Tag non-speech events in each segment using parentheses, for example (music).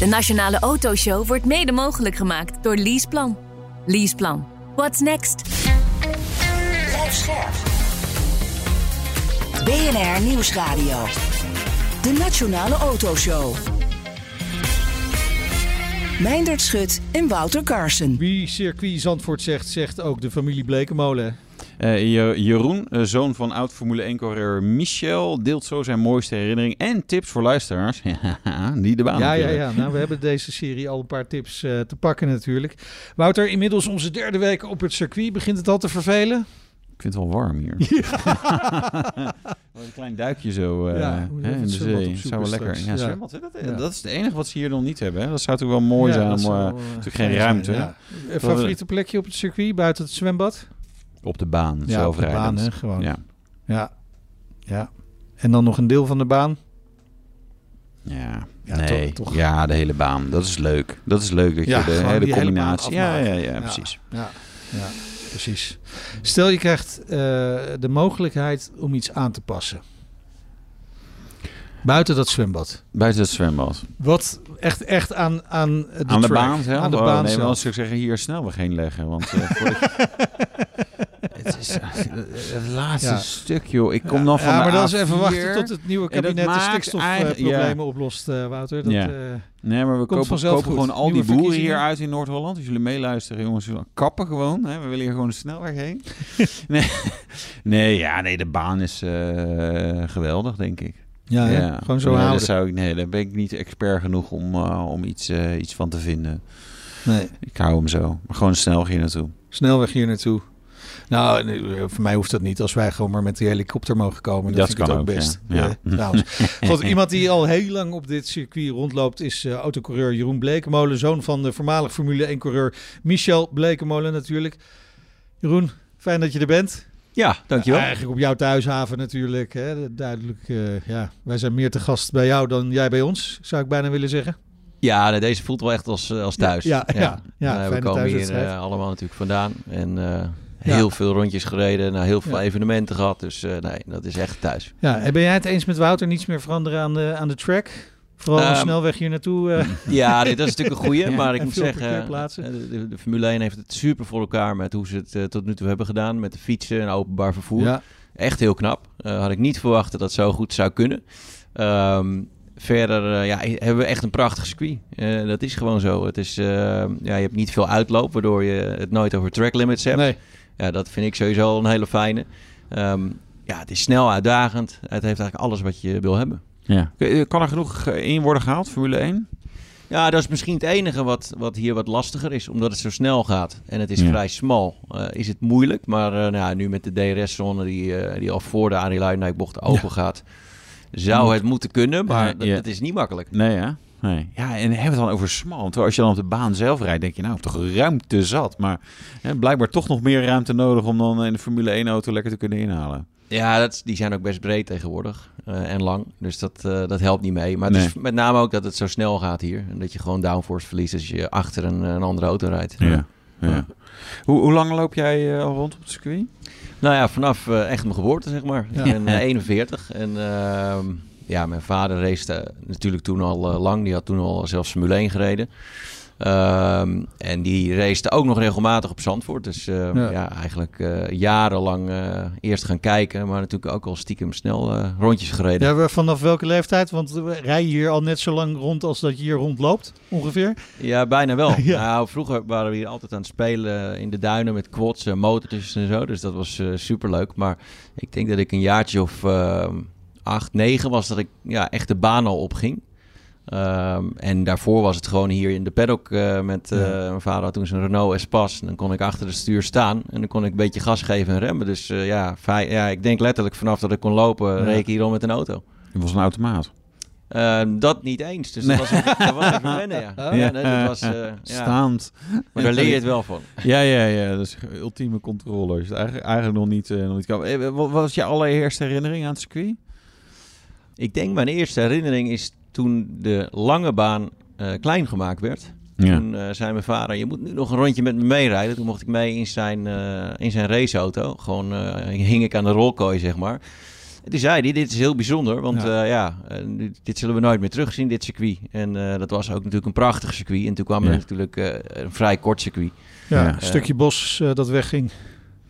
De Nationale Autoshow wordt mede mogelijk gemaakt door Leaseplan. Leaseplan. What's next? Blijf scherp. BNR Nieuwsradio. De Nationale Autoshow. Meindert Schut en Wouter Carson. Wie circuit Zandvoort zegt, zegt ook de familie Blekemolen. Eh, Je- Jeroen, eh, zoon van oud Formule 1-coureur Michel, deelt zo zijn mooiste herinnering en tips voor luisteraars. (laughs) die de baan Ja, ja, natuurlijk. ja. Nou, we hebben deze serie al een paar tips eh, te pakken natuurlijk. Wouter, inmiddels onze derde week op het circuit. Begint het al te vervelen? Ik vind het wel warm hier. (laughs) (laughs) Een klein duikje zo Ja, hè, in de zee. Zou wel lekker. Ja, zwembad, hè, dat, dat is het enige wat ze hier nog niet hebben. Hè. Dat zou toch wel mooi zijn. eh, natuurlijk geen ruimte. ja. Favoriete plekje op het circuit buiten het zwembad? Op de baan, Ja, zelf op de baan, rijdend. hè, gewoon. Ja. Ja. ja. En dan nog een deel van de baan? Ja, Ja, nee. toch- toch. ja, de hele baan. Dat is leuk. Dat is leuk dat Ja, je de hele combinatie. ja, ja, ja, precies. Ja, ja, precies. Stel je krijgt eh, de mogelijkheid om iets aan te passen. Buiten dat zwembad. Buiten het zwembad. Wat echt, echt aan, aan de, aan de track, baan zelf? Aan de Oh, baan nee, zelf. zou ik zeggen hier snelweg heen leggen. Want eh, (laughs) het is eh, het laatste Ja. stuk, joh. Ik kom Ja, dan van ja, maar dan is even A4. wachten tot het nieuwe dat kabinet de stikstofproblemen oplost, eh, Wouter. Dat, Ja. eh, Nee, maar we kopen, gewoon al die boeren hier uit in Noord-Holland. Als jullie meeluisteren, jongens, kappen gewoon. Hè? We willen hier gewoon de snelweg heen. (laughs) nee, nee, ja, nee, de baan is geweldig, denk ik. Ja, hè? Gewoon zo nee, houden. Zou ik, nee, daar ben ik niet expert genoeg om, om iets, iets van te vinden. Nee. Ik hou hem zo. Maar gewoon snel hier naartoe. Snelweg hier naartoe. Nou, nee, voor mij hoeft dat niet. Als wij gewoon maar met die helikopter mogen komen, dan Dat vind ik ook ook, best. ja. Ja. Eh, (laughs) iemand die al heel lang op dit circuit rondloopt is eh, autocoureur Jeroen Blekemolen. Zoon van de voormalig Formule 1-coureur Michel Blekemolen natuurlijk. Jeroen, fijn dat je er bent. Ja, dankjewel. Eigenlijk op jouw thuishaven natuurlijk. Hè. Duidelijk, eh, ja. Wij zijn meer te gast bij jou dan jij bij ons, zou ik bijna willen zeggen. Ja, deze voelt wel echt als, eh, als thuis. Ja, ja, ja. Ja, we komen hier eh, allemaal natuurlijk vandaan. En Ja. heel veel rondjes gereden. Nou, heel veel Ja. evenementen gehad. Dus eh, nee, dat is echt thuis. Ja, en ben jij het eens met Wouter? Niets meer veranderen aan de, aan de track? Vooral een Ehm, snelweg hier naartoe. eh. (laughs) Ja, dit, dat is natuurlijk een goeie. (laughs) Ja. Maar ik moet zeggen, eh, de, de, de Formule 1 heeft het super voor elkaar met hoe ze het tot nu toe hebben gedaan. Met de fietsen en openbaar vervoer. Ja. Echt heel knap. Had ik niet verwacht dat dat zo goed zou kunnen. Ehm, verder ja, hebben we echt een prachtig circuit. Dat is gewoon zo. Het is, ja, je hebt niet veel uitloop, waardoor je het nooit over track limits hebt. Nee. Ja, dat vind ik sowieso een hele fijne. Ehm, ja, het is snel, uitdagend. Het heeft eigenlijk alles wat je wil hebben. Ja. Kan er genoeg eh, in worden gehaald, Formule 1? Ja, dat is misschien het enige wat, wat hier wat lastiger is, omdat het zo snel gaat. En het is Ja. vrij smal. Eh, is het moeilijk, maar eh, nou, ja, nu met de DRS-zone die, eh, die al voor de Arie Luijendijk-bocht open gaat, zou Moet. het moeten kunnen, maar Ja, dat, ja. dat is niet makkelijk. Nee, ja. Nee. Ja, en hebben we het dan over smal? Want als je dan op de baan zelf rijdt, denk je nou, toch ruimte zat. Maar hè, blijkbaar toch nog meer ruimte nodig om dan in de Formule 1 auto lekker te kunnen inhalen. Ja, dat, die zijn ook best breed tegenwoordig eh, en lang. Dus dat, eh, dat helpt niet mee. Maar het Nee. is met name ook dat het zo snel gaat hier. En dat je gewoon downforce verliest als je achter een, een andere auto rijdt. Ja. ja. Hoe, hoe lang loop jij eh, al rond op het circuit? Nou ja, vanaf echt mijn geboorte, zeg maar. Ja. Ik ben eh, (laughs) 41. En ehm, ja, mijn vader race natuurlijk toen al eh, lang. Die had toen al zelfs Formule 1 gereden. Ehm, en die racete ook nog regelmatig op Zandvoort. Dus eh, Ja. ja. eigenlijk eh, jarenlang eh, eerst gaan kijken. Maar natuurlijk ook al stiekem snel eh, rondjes gereden. Ja, vanaf welke leeftijd? Want rij je hier al net zo lang rond als dat je hier rondloopt, ongeveer? Ja, bijna wel. (laughs) Ja. Nou, vroeger waren we hier altijd aan het spelen in de duinen met quads en motortjes en zo. Dus dat was super superleuk. Maar ik denk dat ik een jaartje of ehm, acht, negen was dat ik ja, echt de baan al opging. Ehm, en daarvoor was het gewoon hier in de paddock eh, met... eh, Mijn vader had toen zijn Renault Espace. En dan kon ik achter het stuur staan. En dan kon ik een beetje gas geven en remmen. Dus eh, ja, vij- ja, ik denk letterlijk vanaf dat ik kon lopen... Ja. reed ik hier al met een auto. Het was een automaat. Eh, dat niet eens. Dus dat was, dat was even wennen, ja. (laughs) Ja, ja nee, dat was, ja. Staand. Maar daar leer je het wel van. (laughs) Ja, ja, ja. Dat is ultieme controle. Het eigenlijk, eigenlijk nog niet, nog niet Wat was je allereerste herinnering aan het circuit? Ik denk mijn eerste herinnering is toen de lange baan eh, klein gemaakt werd. Ja. Toen eh, zei mijn vader, je moet nu nog een rondje met me meerijden. Toen mocht ik mee in zijn, eh, in zijn raceauto. Gewoon eh, hing ik aan de rolkooi, zeg maar. En toen zei hij, dit is heel bijzonder, want Ja. ja, dit zullen we nooit meer terugzien, dit circuit. En eh, dat was ook natuurlijk een prachtig circuit. En toen kwam er natuurlijk eh, een vrij kort circuit. Ja, Ja. een stukje bos dat wegging.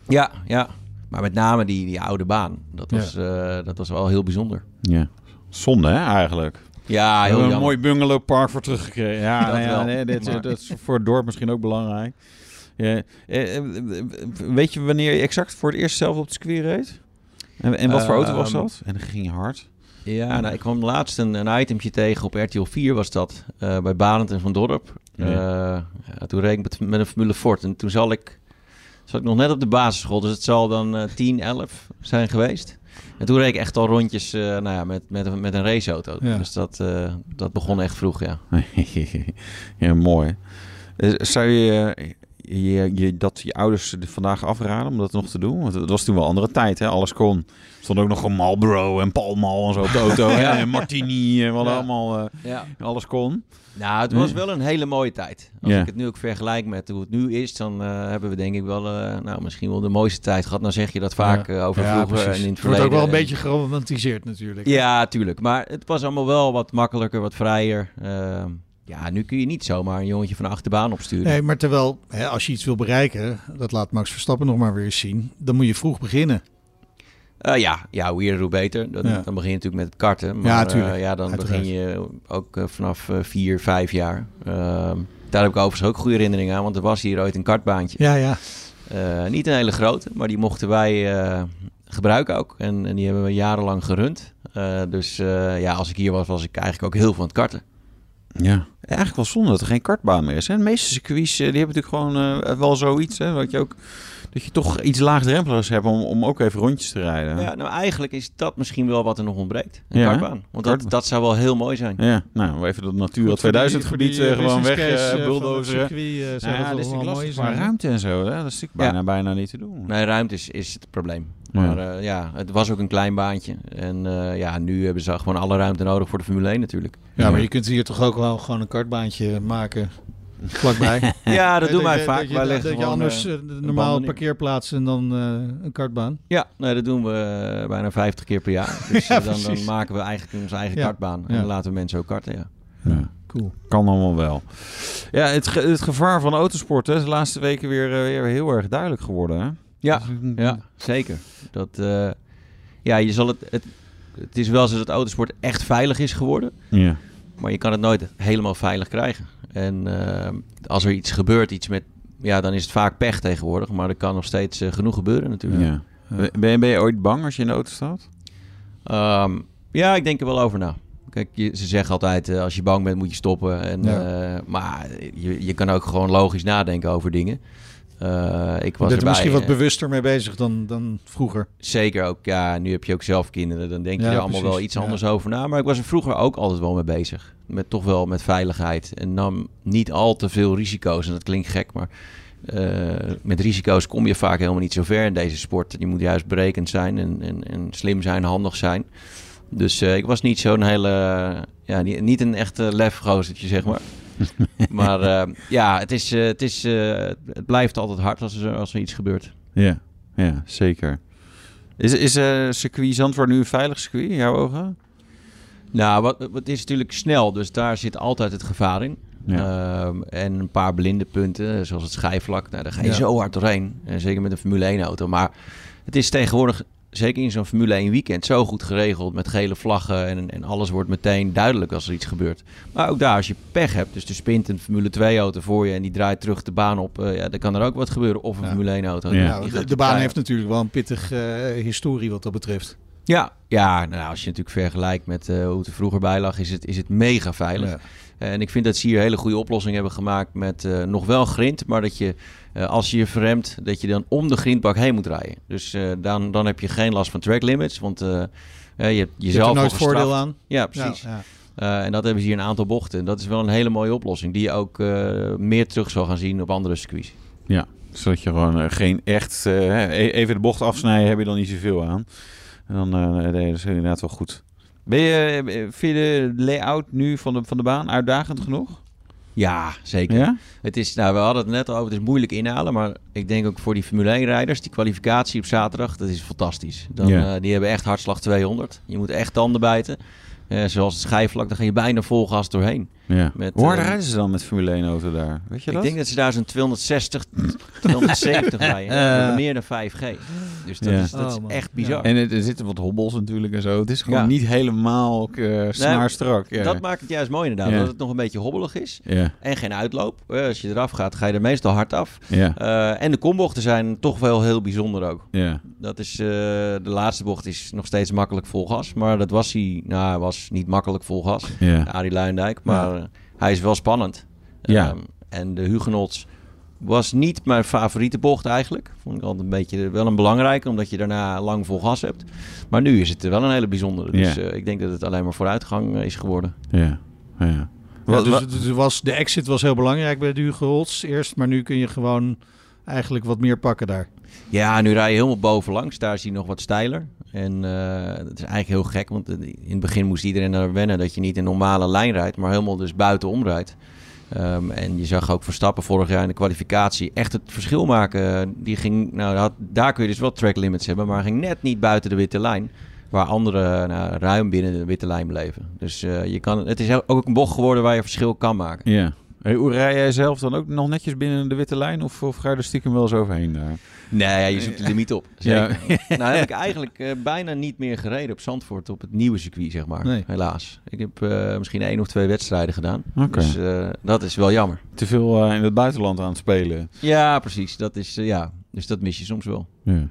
Ja, ja. Maar met name die, die oude baan, dat Ja. was, eh, dat was wel heel bijzonder. Ja. Zonde, hè, eigenlijk. Ja, We heel hebben een mooi bungalowpark voor teruggekregen. Ja, (laughs) Dat nou ja, nee, dit, Maar- dat is voor het dorp misschien ook belangrijk. Ja. eh, eh, weet je wanneer je exact voor het eerst zelf op het circuit reed? En, en wat voor auto was Ehm, dat? En dan ging je hard. Ja, nou, ik kwam laatst een, een itemtje tegen op RTL 4 was dat, eh, bij Barend en Van Dorp. Ja. Eh, ja, toen reed ik met, met een Formule Ford en toen zal ik, zat ik nog net op de basisschool, dus het zal dan eh 10, 11 zijn geweest. En toen reed ik echt al rondjes eh, nou ja, met, met, een- met een raceauto. Ja. Dus dat, eh, dat begon echt vroeg, ja. (laughs) ja, mooi. Eh, Zou je, je, je dat je ouders er vandaag afraden om dat nog te doen? Want het was toen wel een andere tijd, hè? Alles kon. Er stond ook nog een Marlboro en Pall Mall en zo op de auto. (laughs) hè? Ja. En Martini en wat Ja. allemaal. eh, ja. alles kon. Nou, het was wel een hele mooie tijd. Als Ja. ik het nu ook vergelijk met hoe het nu is, dan eh, hebben we denk ik wel, eh, nou, misschien wel de mooiste tijd gehad. Nou zeg je dat vaak Ja. over Ja, vroeger precies. en in het Het wordt ook verleden. wel een En- beetje geromantiseerd natuurlijk. Ja, tuurlijk. Maar het was allemaal wel wat makkelijker, wat vrijer. Ja, nu kun je niet zomaar een jongetje van de achterbaan opsturen. Nee, maar terwijl, hè, als je iets wil bereiken, dat laat Max Verstappen nog maar weer eens zien, dan moet je vroeg beginnen. Eh, ja, ja, hoe eerder hoe beter. Dan, Ja. dan begin je natuurlijk met het karten. Maar Ja, ja, ja, dan Uiteraard. begin je ook eh, vanaf eh, vier, vijf jaar. Ehm, daar heb ik overigens ook goede herinneringen aan, want er was hier ooit een kartbaantje. Ja, ja. Eh, niet een hele grote, maar die mochten wij eh, gebruiken ook. En, en die hebben we jarenlang gerund. Eh, dus eh, ja, als ik hier was, was ik eigenlijk ook heel aan het karten. Ja. Eigenlijk wel zonde dat er geen kartbaan meer is. Hè? De meeste circuits eh, die hebben natuurlijk gewoon eh, wel zoiets. Hè? Dat, je ook, dat je toch iets laagdrempeligs hebt om, om ook even rondjes te rijden. Ja, nou eigenlijk is dat misschien wel wat er nog ontbreekt. Een Ja, kartbaan. Want dat, kartbaan. dat zou wel heel mooi zijn. Ja, nou, even dat Natura voor 2000 die- voor gebied die, eh, gewoon weg het bulldozeren. circuit, Nou ja, dat is wel mooi hè? ruimte en zo. Hè? Dat is natuurlijk bijna, bijna niet te doen. Nee, ruimte is, is het probleem. Ja. Maar eh, ja, het was ook een klein baantje. En eh, ja, nu hebben ze gewoon alle ruimte nodig voor de Formule 1 natuurlijk. Ja, maar je kunt hier toch ook wel gewoon een kartbaantje maken vlakbij. (laughs) Ja, dat doen wij je- vaak. Dat je, Wij dat je anders eh, eh, normaal parkeerplaats en dan eh, een kartbaan. Ja, nee, dat doen we bijna 50 keer per jaar. (laughs) Dus Ja, dan, dan maken we eigenlijk onze eigen Ja. kartbaan. En Ja. dan laten we mensen ook karten, ja. Ja. Cool. Kan allemaal wel. Ja, het, ge- het gevaar van autosport hè, is de laatste weken weer, weer heel erg duidelijk geworden. Hè? Ja, Dus, mm, ja zeker. Dat, eh, ja, je zal het, het, het is wel zo dat autosport echt veilig is geworden. ja. Maar je kan het nooit helemaal veilig krijgen. En eh, als er iets gebeurt, iets met... Ja, dan is het vaak pech tegenwoordig. Maar er kan nog steeds eh, genoeg gebeuren natuurlijk. Ja. Ben, je, ben je ooit bang als je in de auto staat? Ehm, ja, ik denk er wel over na. Kijk, je, ze zeggen altijd, als je bang bent moet je stoppen. En, Ja. maar je, je kan ook gewoon logisch nadenken over dingen. Eh, ik Je was bent er misschien wat eh, bewuster mee bezig dan, dan vroeger. Zeker ook, ja, nu heb je ook zelf kinderen. Dan denk je Ja, er allemaal wel iets ja. anders over na. Maar ik was er vroeger ook altijd wel mee bezig. Met toch wel met veiligheid. En nam niet al te veel risico's. En dat klinkt gek, maar eh, met risico's kom je vaak helemaal niet zo ver in deze sport. Je moet juist berekend zijn en, en, en slim zijn, handig zijn. Dus ik was niet zo'n hele, ja, niet, niet een echte lefgozertje, zeg maar. (laughs) maar eh, ja, het, is, eh, het, is, eh, het blijft altijd hard als er, als er iets gebeurt. Ja, ja zeker. Is, is circuit Zandvoort nu een veilig circuit in jouw ogen? Nou, wat, wat is natuurlijk snel, dus daar zit altijd het gevaar in. Ja. Ehm, en een paar blinde punten, zoals het schijfvlak. Nou, daar ga je Ja. zo hard doorheen. En zeker met een Formule 1 auto. Maar het is tegenwoordig, zeker in zo'n Formule 1 weekend, zo goed geregeld. Met gele vlaggen en, en alles wordt meteen duidelijk als er iets gebeurt. Maar ook daar, als je pech hebt, dus er spint een Formule 2 auto voor je en die draait terug de baan op. eh, ja, dan kan er ook wat gebeuren. Of een Ja. Formule 1 auto. Ja. Nou, de, de baan heeft natuurlijk wel een pittig eh, historie wat dat betreft. Ja, ja nou, als je natuurlijk vergelijkt met eh, hoe het er vroeger bij lag, is het, is het mega veilig. Ja. En ik vind dat ze hier een hele goede oplossing hebben gemaakt met eh, nog wel grind, maar dat je eh, als je je verremt, dat je dan om de grindbak heen moet rijden. Dus eh, dan, dan heb je geen last van track limits, want je hebt Je hebt jezelf er nooit al voordeel aan. Ja, precies. Ja, ja. Eh, en dat hebben ze hier een aantal bochten. En dat is wel een hele mooie oplossing. Die je ook uh, meer terug zal gaan zien op andere circuits. Ja, zodat je gewoon geen echt... E-, even de bocht afsnijden heb je dan niet zoveel aan. En dan uh, dat is inderdaad wel goed. Ben je, vind je de layout nu van de, van de baan uitdagend genoeg? Ja, zeker. Ja? Het is, nou, we hadden het net al over, het is moeilijk inhalen. Maar ik denk ook voor die Formule 1-rijders, die kwalificatie op zaterdag, dat is fantastisch. Dan, Ja. eh, die hebben echt hartslag 200. Je moet echt tanden bijten. Eh, zoals het schijfvlak, daar ga je bijna vol gas doorheen. Ja. Met, Hoe hard eh, rijden ze dan met Formule 1 auto daar? Weet je ik dat? denk dat ze daar zo'n 260, 270 (laughs) rijden. Meer dan 5G. Dus dat Ja. is, dat is Oh, echt bizar. En er zitten wat hobbels natuurlijk en zo. Het is gewoon Ja. niet helemaal uh, snaarstrak. Ja. Dat maakt het juist mooi inderdaad. Ja. Dat het nog een beetje hobbelig is. Ja. En geen uitloop. Eh, als je eraf gaat, ga je er meestal hard af. Ja. Eh, en de kombochten zijn toch wel heel bijzonder ook. Ja. Dat is, eh, de laatste bocht is nog steeds makkelijk vol gas. Maar dat was hij, nou, was niet makkelijk vol gas. Ja. Arie Luijendijk. Maar eh, hij is wel spannend. Ja. Ehm, en de Hugenots was niet mijn favoriete bocht eigenlijk. Vond ik altijd een beetje wel een belangrijke, omdat je daarna lang vol gas hebt. Maar nu is het wel een hele bijzondere. Dus Ja. eh, ik denk dat het alleen maar vooruitgang eh, is geworden. Ja. ja. Ja, dus, er was, de exit was heel belangrijk bij de Hugo Holtz eerst, maar nu kun je gewoon eigenlijk wat meer pakken daar. Ja, nu rij je helemaal bovenlangs. Daar is hij nog wat steiler. En eh dat is eigenlijk heel gek, want in het begin moest iedereen er wennen dat je niet een normale lijn rijdt, maar helemaal dus buitenom rijdt. Ehm, en je zag ook Verstappen vorig jaar in de kwalificatie echt het verschil maken. Die ging, nou, had, daar kun je dus wel track limits hebben, maar ging net niet buiten de witte lijn. Waar anderen nou, ruim binnen de witte lijn bleven. Dus eh, je kan, het is ook een bocht geworden waar je verschil kan maken. Ja. Hey, hoe rij jij zelf dan ook nog netjes binnen de witte lijn? Of, of ga je er stiekem wel eens overheen daar? Nee, ja, je zoekt de limiet op. Ja. (laughs) Nou heb ik eigenlijk eh, bijna niet meer gereden op Zandvoort, op het nieuwe circuit, zeg maar. Nee. Helaas. Ik heb eh, misschien één of twee wedstrijden gedaan. Oké. Dus eh, dat is wel jammer. Te veel eh, in het buitenland aan het spelen. Ja, precies. Dat is, eh, ja. Dus dat mis je soms wel. Ja.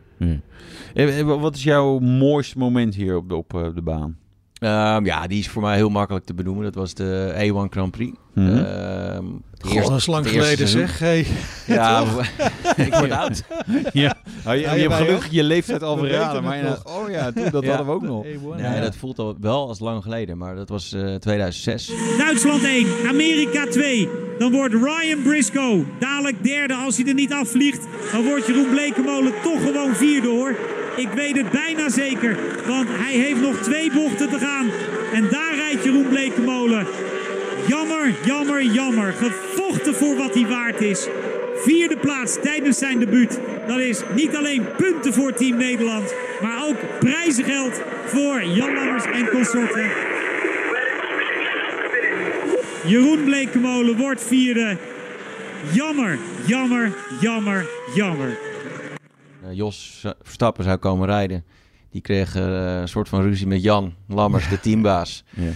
ja. Wat is jouw mooiste moment hier op de, op, eh, de baan? Ehm, ja, die is voor mij heel makkelijk te benoemen. Dat was de A1 Grand Prix. Mhm. Ehm, eerste- dat is lang geleden zeg. Hey. Ja, (laughs) (laughs) ik word oud. (laughs) ja. Oh, je, Ja, je hebt gelukkig je leeftijd al verraden. Maar nog. ja, oh ja, toen, dat Ja. hadden we ook nog. Nee, dat voelt al wel als lang geleden, maar dat was eh 2006. Duitsland 1, Amerika 2. Dan wordt Ryan Briscoe dadelijk derde als hij er niet afvliegt. Dan wordt Jeroen Blekemolen toch gewoon vierde hoor. Ik weet het bijna zeker, want hij heeft nog twee bochten te gaan. En daar rijdt Jeroen Blekemolen. Jammer, jammer, jammer. Gevochten voor wat hij waard is. Vierde plaats tijdens zijn debuut. Dat is niet alleen punten voor Team Nederland, maar ook prijzengeld voor Jan en consorten. Jeroen Blekemolen wordt vierde. Jammer, jammer, jammer, jammer. Eh, Jos Verstappen zou komen rijden. Die kreeg eh, een soort van ruzie met Jan Lammers, de (laughs) teambaas. Ja.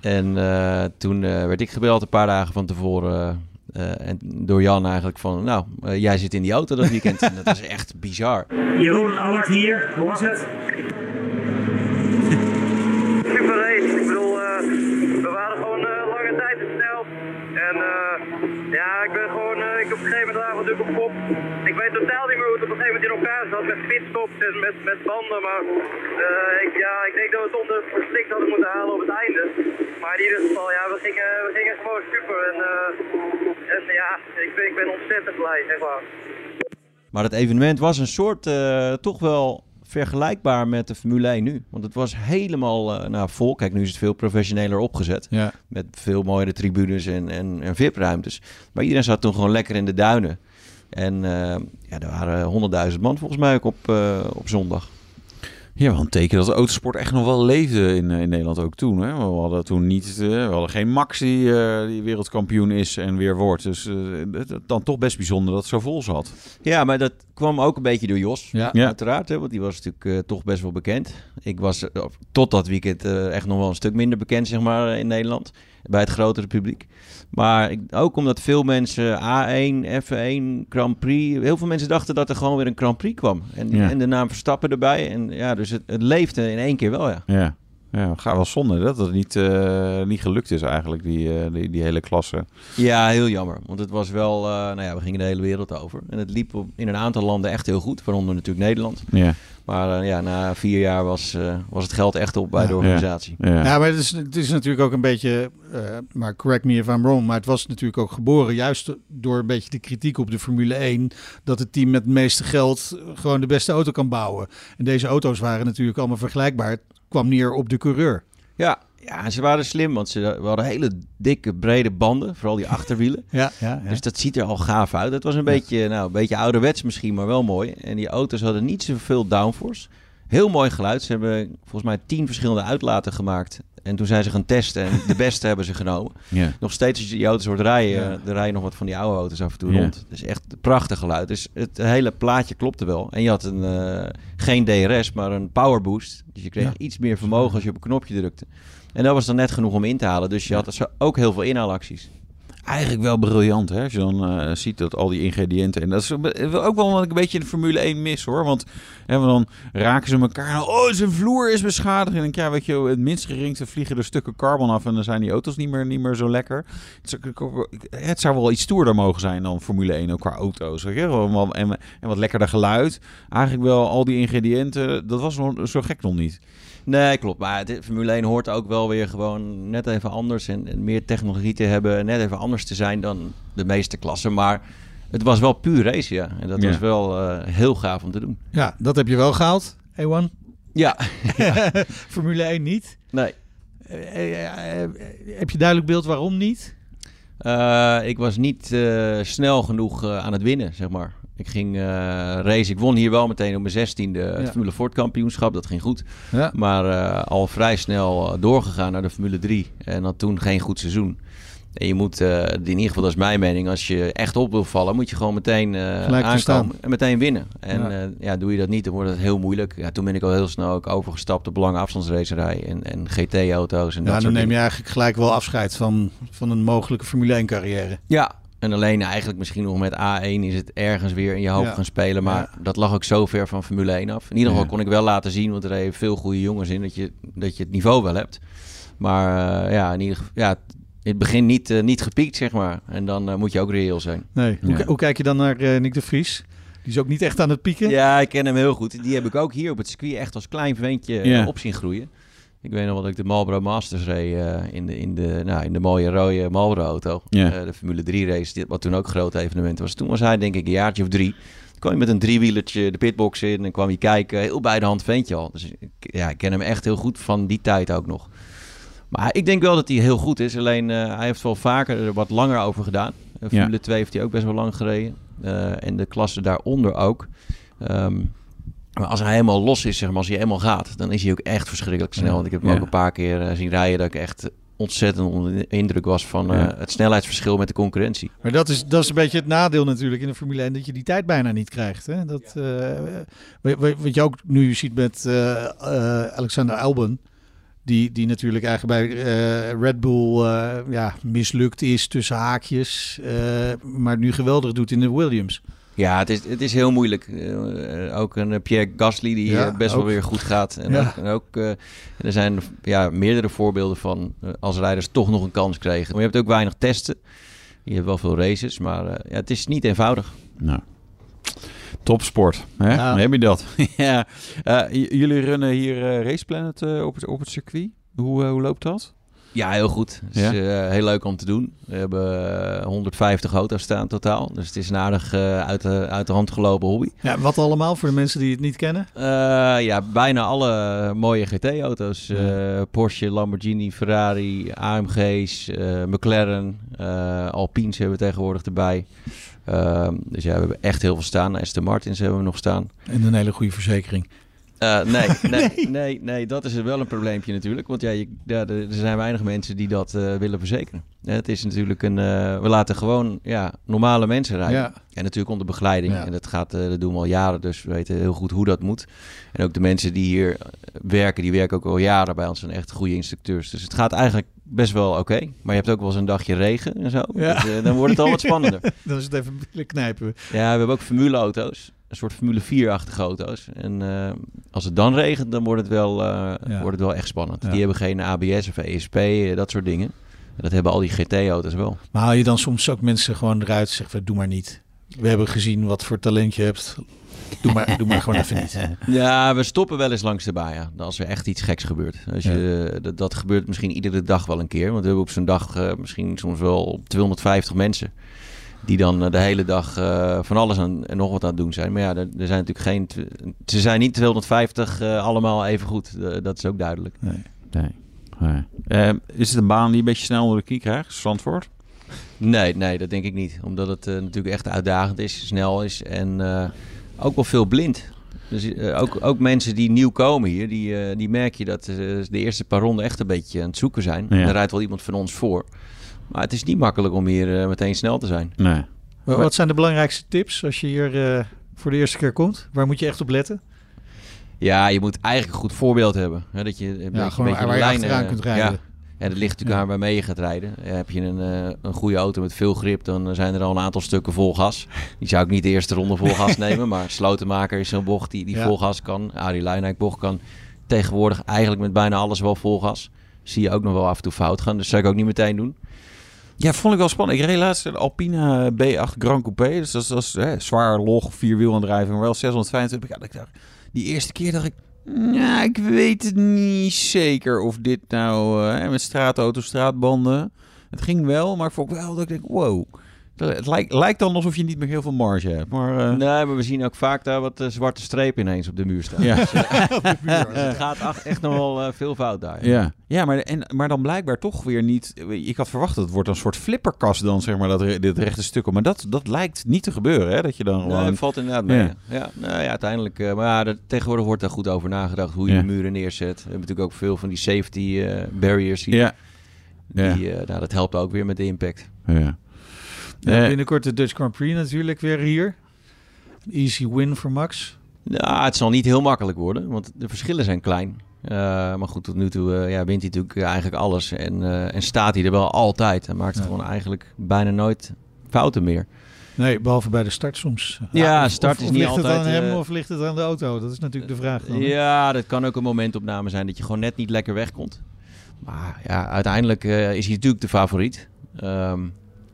En eh, toen eh, werd ik gebeld een paar dagen van tevoren. eh, en door Jan eigenlijk van, nou, jij zit in die auto dat weekend. En dat is echt bizar. Jeroen, Allard hier. Hoe was het? Super race. Ik bedoel, eh, we waren gewoon eh, lange tijd te snel. En eh, ja, ik ben gewoon, eh, ik op een gegeven moment natuurlijk op kop. Ik weet totaal niet meer hoe het op een gegeven moment in elkaar zat met pitstops en met, met banden. Maar eh, ik, ja, ik denk dat we het onder verslikt hadden moeten halen op het einde. Maar in ieder geval, ja, we gingen, we gingen gewoon super. En, eh, en ja, ik ben, ik ben ontzettend blij, zeg maar. Maar het evenement was een soort, eh, toch wel vergelijkbaar met de Formule 1 nu. Want het was helemaal eh, nou, vol. Kijk, nu is het veel professioneler opgezet. Ja. Met veel mooiere tribunes en, en, en VIP-ruimtes. Maar iedereen zat toen gewoon lekker in de duinen. En eh, ja, er waren honderdduizend man volgens mij ook op, eh, op zondag. Ja, wel een teken dat de autosport echt nog wel leefde in, eh, in Nederland ook toen. Hè? We hadden toen niet, eh, we hadden geen Max die, eh, die wereldkampioen is en weer wordt. Dus eh, dan toch best bijzonder dat het zo vol zat. Ja, maar dat kwam ook een beetje door Jos. Ja. Ja. Uiteraard, hè, want die was natuurlijk eh, toch best wel bekend. Ik was tot dat weekend eh, echt nog wel een stuk minder bekend, zeg maar, in Nederland. Bij het grotere publiek. Maar ik, ook omdat veel mensen A1, F1, Grand Prix... Heel veel mensen dachten dat er gewoon weer een Grand Prix kwam. En, Ja. en de naam Verstappen erbij. En ja, dus het, het leefde in één keer wel, ja. Ja, Ja, gaat wel zonde dat het niet, eh, niet gelukt is eigenlijk, die, eh, die, die hele klasse. Ja, heel jammer. Want het was wel, eh, nou ja, we gingen de hele wereld over. En het liep in een aantal landen echt heel goed, waaronder natuurlijk Nederland. Ja. Maar eh, ja, na vier jaar was, eh, was het geld echt op bij de organisatie. Ja, maar het is, het is natuurlijk ook een beetje, eh, maar correct me if I'm wrong, maar het was natuurlijk ook geboren juist door een beetje de kritiek op de Formule 1, dat het team met het meeste geld gewoon de beste auto kan bouwen. En deze auto's waren natuurlijk allemaal vergelijkbaar. Kwam neer op de coureur. Ja, ja, ze waren slim, want ze we hadden hele dikke, brede banden, vooral die (laughs) achterwielen. Ja, ja, ja. Dus dat ziet er al gaaf uit. Het was een, beetje, nou, een beetje ouderwets misschien, maar wel mooi. En die auto's hadden niet zoveel downforce. Heel mooi geluid. Ze hebben volgens mij tien verschillende uitlaten gemaakt. En toen zijn ze gaan testen en de (laughs) beste hebben ze genomen. Nog steeds als je die auto's hoort rijden, Ja. er rijden nog wat van die oude auto's af en toe rond. Het is echt een prachtig geluid. Dus het hele plaatje klopte wel. En je had een, eh, geen DRS, maar een power boost. Dus je kreeg Ja. iets meer vermogen als je op een knopje drukte. En dat was dan net genoeg om in te halen. Dus je had zo ook heel veel inhaalacties. Eigenlijk wel briljant, hè? Als je dan eh, ziet dat al die ingrediënten... En dat is ook wel wat ik een beetje in de Formule 1 mis, hoor. Want hè, dan raken ze elkaar... Oh, zijn vloer is beschadigd. En dan, ja, weet je, het minst geringste vliegen er stukken carbon af... en dan zijn die auto's niet meer, niet meer zo lekker. Het zou, wel iets stoerder mogen zijn dan Formule 1, ook qua auto's. En, en wat lekkerder geluid. Eigenlijk wel al die ingrediënten, dat was zo gek nog niet. Nee, klopt. Maar het, Formule 1 hoort ook wel weer gewoon net even anders en, en meer technologie te hebben. Net even anders te zijn dan de meeste klassen. Maar het was wel puur race, ja. En dat Ja. was wel eh, heel gaaf om te doen. Ja, dat heb je wel gehaald, Ewan. Ja. (laughs) (laughs) Formule 1 niet. Nee. Eh, eh, heb je duidelijk beeld waarom niet? Eh, ik was niet eh, snel genoeg eh, aan het winnen, zeg maar. Ik ging eh race. Ik won hier wel meteen op mijn zestiende het Ja. Formule Ford kampioenschap. Dat ging goed. Ja. Maar eh, al vrij snel eh, doorgegaan naar de Formule 3. En dan toen geen goed seizoen. En je moet, in ieder geval dat is mijn mening, als je echt op wil vallen, moet je gewoon meteen aankomen en meteen winnen. En Ja. ja. doe je dat niet, dan wordt het heel moeilijk. Ja, toen ben ik al heel snel ook overgestapt op lange afstandsracerij en, en GT-auto's en dat dan soort neem je eigenlijk gelijk wel afscheid van, van een mogelijke Formule 1 carrière. Ja, en alleen eigenlijk misschien nog met A1 is het ergens weer in je hoofd Ja. gaan spelen. Maar dat lag ook zo ver van Formule 1 af. In ieder geval Ja. kon ik wel laten zien, want er reden veel goede jongens in, dat je, dat je het niveau wel hebt. Maar eh, ja, in ieder geval, ja, in het begin niet, eh, niet gepiekt, zeg maar. En dan eh, moet je ook reëel zijn. Nee. Hoe, Ja. hoe kijk je dan naar Nick de Vries? Die is ook niet echt aan het pieken. Ja, ik ken hem heel goed. Die heb ik ook hier op het circuit echt als klein ventje Ja. op zien groeien. Ik weet nog wel dat ik de Marlboro Masters reed eh, in, de, in, de, nou, in de mooie rode Marlboro auto. Ja. Eh, de Formule 3 race, dit- wat toen ook een groot evenement was. Toen was hij denk ik een jaartje of drie. Toen kwam je met een driewielertje de pitbox in en kwam je kijken. Heel bij de hand ventje al. Dus ik, ja, ik ken hem echt heel goed van die tijd ook nog. Maar ik denk wel dat hij heel goed is. Alleen eh, hij heeft wel vaker er wat langer over gedaan. Ja. Formule 2 heeft hij ook best wel lang gereden. En de klasse daaronder ook. Ehm, maar als hij helemaal los is, zeg maar, als hij helemaal gaat, dan is hij ook echt verschrikkelijk snel. Ja. Want ik heb hem Ja. ook een paar keer eh, zien rijden dat ik echt ontzettend onder de indruk was van eh, Ja. het snelheidsverschil met de concurrentie. Maar dat is, dat is een beetje het nadeel natuurlijk in de Formule 1, dat je die tijd bijna niet krijgt. Hè? Dat, eh, wat- je ook nu ziet met eh, eh, Alexander Albon, die, die natuurlijk eigenlijk bij eh, Red Bull eh, ja, mislukt is tussen haakjes, eh, maar nu geweldig doet in de Williams. Ja, het is, het is heel moeilijk. Eh, ook een eh, Pierre Gasly die Ja, eh, best ook. wel weer goed gaat. En Ja. ook, en ook eh, er zijn ja, meerdere voorbeelden van eh, als rijders toch nog een kans kregen. Maar je hebt ook weinig testen. Je hebt wel veel races, maar eh, ja, het is niet eenvoudig. Nou, topsport. Hè? Ja. Dan heb je dat. (laughs) ja. Eh, jullie runnen hier eh Race Planet eh, op, het, op het circuit. Hoe, eh, hoe loopt dat? Ja, heel goed. Het Ja? is eh, heel leuk om te doen. We hebben eh, 150 auto's staan totaal. Dus het is een aardig eh, uit, de, uit de hand gelopen hobby. Ja, wat allemaal voor de mensen die het niet kennen? Eh, ja, bijna alle mooie GT-auto's. Eh, Porsche, Lamborghini, Ferrari, AMG's, eh, McLaren, eh Alpines hebben we tegenwoordig erbij. Ehm, dus ja, we hebben echt heel veel staan. Aston Martins hebben we nog staan. En een hele goede verzekering. Eh, (laughs) nee, nee, nee, nee, dat is wel een probleempje natuurlijk. Want ja, je, ja, er zijn weinig mensen die dat eh, willen verzekeren. Het is natuurlijk een... eh, we laten gewoon ja, normale mensen rijden. Ja. En natuurlijk onder begeleiding. Ja. En dat, gaat, dat doen we al jaren, dus we weten heel goed hoe dat moet. En ook de mensen die hier werken, die werken ook al jaren bij ons. zijn echt goede instructeurs. Dus het gaat eigenlijk best wel oké. Maar je hebt ook wel eens een dagje regen en zo. Ja. Dus, dan wordt het al wat (laughs) spannender. Dan is het even knijpen. Ja, we hebben ook formuleauto's. Een soort Formule 4-achtige auto's. En eh, als het dan regent, dan wordt het wel, eh, Ja. wordt het wel echt spannend. Ja. Die hebben geen ABS of ESP, eh, dat soort dingen. En dat hebben al die GT-auto's wel. Maar haal je dan soms ook mensen gewoon eruit en zeg van doe maar niet. We hebben gezien wat voor talent je hebt. Doe maar, doe maar gewoon even niet. (laughs) Ja, we stoppen wel eens langs de baan, ja. Als er echt iets geks gebeurt. Als je, dat, dat gebeurt misschien iedere dag wel een keer. Want we hebben op zo'n dag misschien soms wel 250 mensen. Die dan eh, de hele dag eh, van alles aan, en nog wat aan het doen zijn. Maar ja, er, er zijn natuurlijk geen... Ze zijn niet 250 eh, allemaal even goed. Dat is ook duidelijk. Nee. Nee. nee. Eh, is het een baan die een beetje snel onder de knie krijgt? Zandvoort? Nee, nee, dat denk ik niet. Omdat het eh, natuurlijk echt uitdagend is, snel is en eh, ook wel veel blind. Dus ook, ook mensen die nieuw komen hier, die, eh, die merk je dat eh, de eerste paar ronden echt een beetje aan het zoeken zijn. Ja. Er rijdt wel iemand van ons voor. Maar het is niet makkelijk om hier eh, meteen snel te zijn. Nee. Maar wat zijn de belangrijkste tips als je hier eh, voor de eerste keer komt? Waar moet je echt op letten? Ja, je moet eigenlijk een goed voorbeeld hebben. Hè, dat je een beetje, gewoon een beetje waar de je lijn, achteraan eh, kunt rijden. Ja. En dat ligt natuurlijk aan waarmee je gaat rijden. Eh, Heb je een, eh, een goede auto met veel grip, dan zijn er al een aantal stukken vol gas. Die zou ik niet de eerste ronde vol gas (laughs) nemen. Maar Slotenmaker is zo'n bocht die, die Ja. vol gas kan. Arie Luijendijk bocht kan tegenwoordig eigenlijk met bijna alles wel vol gas. Zie je ook nog wel af en toe fout gaan. Dus zou ik ook niet meteen doen. Ja, vond ik wel spannend. Ik reed laatst de Alpine B8 Grand Coupé. Dus dat is, hè, zwaar log, vierwielaandrijving, maar wel 625. Ja, ik dacht, die eerste keer dacht ik, ja, ik weet het niet zeker of dit nou eh, hè, met straatauto's, straatbanden. Het ging wel, maar ik vond wel dat ik denk, wow. Dat- Het lijkt, lijkt dan alsof je niet meer heel veel marge hebt. Maar, eh, Nee, maar we zien ook vaak daar wat eh, zwarte strepen ineens op de muur staan. Ja. Dus, eh, (laughs) Op de muur. dus het gaat echt nog wel eh, veel fout daar. Ja, ja maar, en, maar dan blijkbaar toch weer niet. Ik had verwacht dat het wordt een soort flipperkast dan, zeg maar, dat, re- dit rechte stuk. Maar dat, dat lijkt niet te gebeuren, hè? Dat je dan Nee, gewoon... dat valt inderdaad mee. Ja. Nou ja uiteindelijk. eh, maar ja, dat- tegenwoordig wordt daar goed over nagedacht hoe je Ja. de muren neerzet. We hebben natuurlijk ook veel van die safety eh, barriers hier. Ja. Die, eh, nou, dat helpt ook weer met de impact. Ja. Ja, Eh, binnenkort de Dutch Grand Prix natuurlijk weer hier. Een easy win voor Max. Nou, het zal niet heel makkelijk worden, want de verschillen zijn klein. Eh, maar goed, tot nu toe eh, ja, wint hij natuurlijk eigenlijk alles. En, en staat hij er wel altijd. En maakt Ja. gewoon eigenlijk bijna nooit fouten meer. Nee, behalve bij de start soms. Ja, of- start of, is of niet ligt het altijd, aan hem of ligt het aan de auto? Dat is natuurlijk de vraag. Dan? Ja, dat kan ook een momentopname zijn dat je gewoon net niet lekker wegkomt. Maar ja, uiteindelijk is hij natuurlijk de favoriet. Ehm,